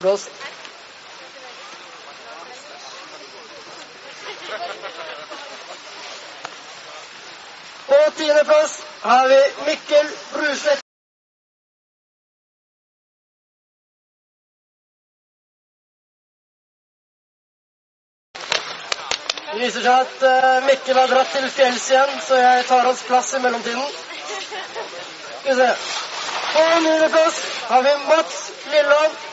Blås. På tiendeplass har vi Mikkel Bruseth. Det viser seg at eh, Mikkel har dratt til fjells igjen, så jeg tar hans plass i mellomtiden. Skal vi se. På niendeplass har vi Mats Lilleland.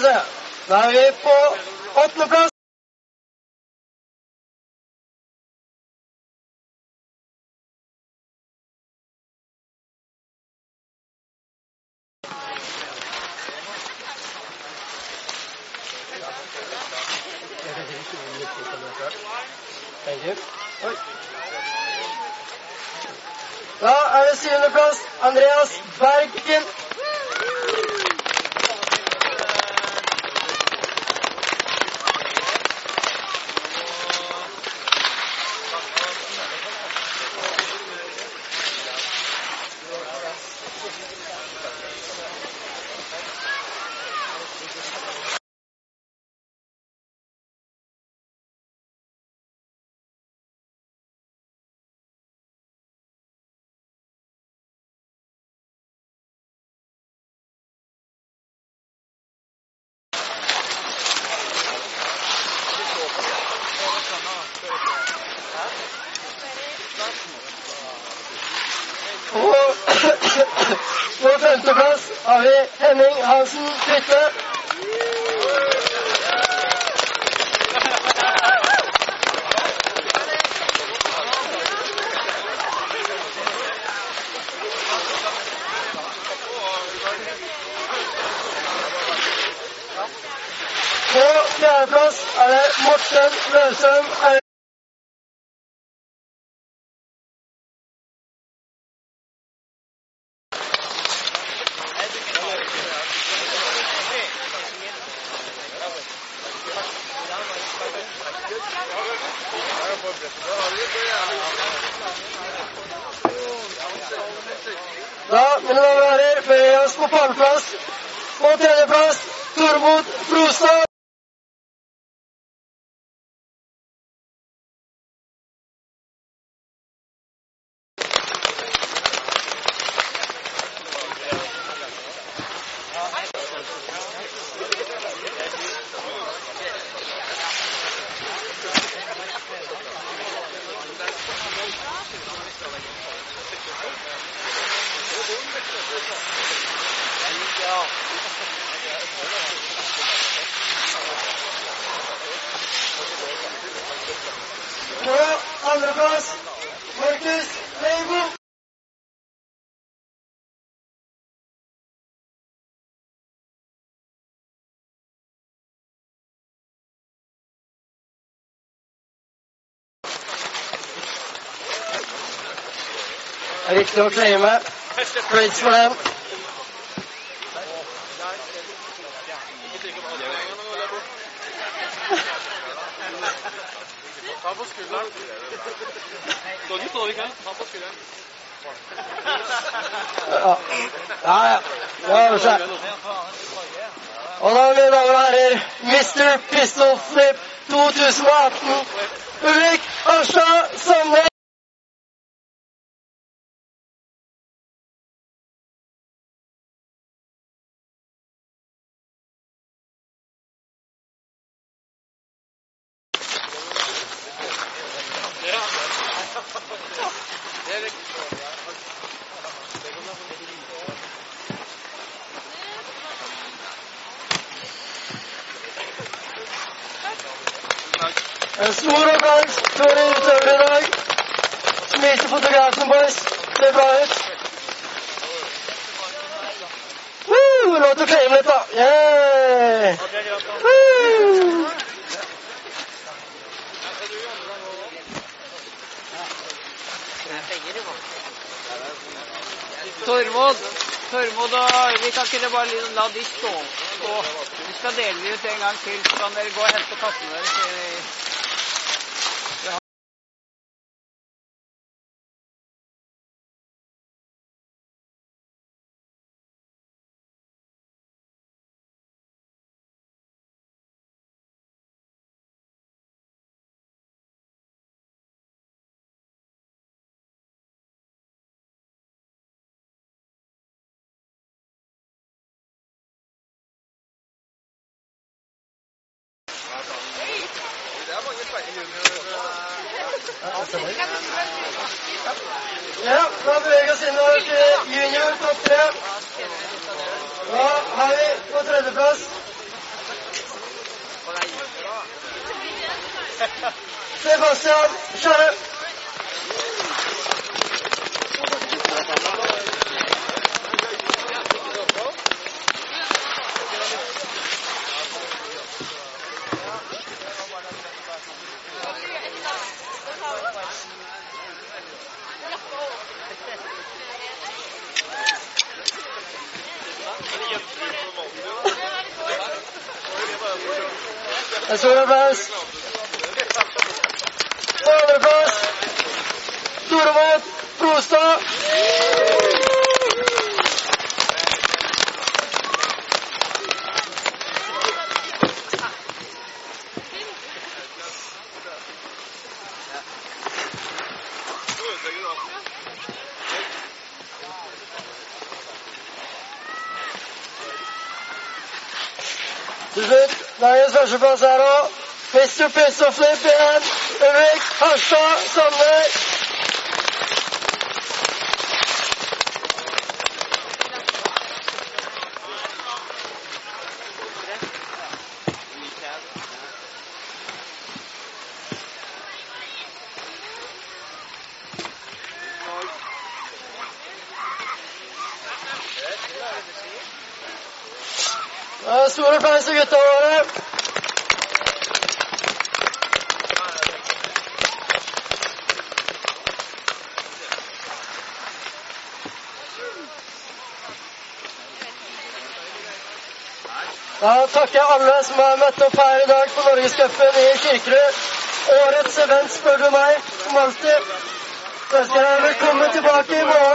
Se. Da er vi på åttendeplass. Da er det syvendeplass. Andreas Bergen. På, femteplass har vi Henning Hansen Tvitte. På fjerdeplass er det Morten Løsøm. Da, mine damer og herrer, beveger vi oss på pallplass. På tredjeplass Tormod Brostad. På andreplass Markus Leibo. Det er viktig å claime. Praise for dem. Ta på skulderen. Skal ikke stå ikke? Ta på skulderen. Ja, ja. ja. Det ordner seg. Og da, mine damer og herrer, Mr. Pistol Flip 2018, Ulrik Arstad Sandnes. En stor applaus for utøvere i dag. Smilte fotografen, boys. Ser bra ut. Woo! Lov til å claime litt, da. Yeah! Woo! Tormod, Tormod og vi kan ikke bare la de stå. stå. Vi skal dele de ut en gang til, så kan dere gå og hente kassene deres. Ja, da beveger vi oss innover til junior topp tre. Da har vi på tredjeplass Sebastian Skjære. En er applaus. På andreplass Storemot Brostad. Til slutt, dagens førsteplass er nå Mr. Pistol Flip igjen. Ulrik Harstad Sandberg. Stor applaus for gutta våre. Da takker jeg alle som har møtt opp her i dag på Norgescupen i Kirkerud. Årets event, spør du meg, som alltid. Så ønsker jeg velkommen tilbake i morgen.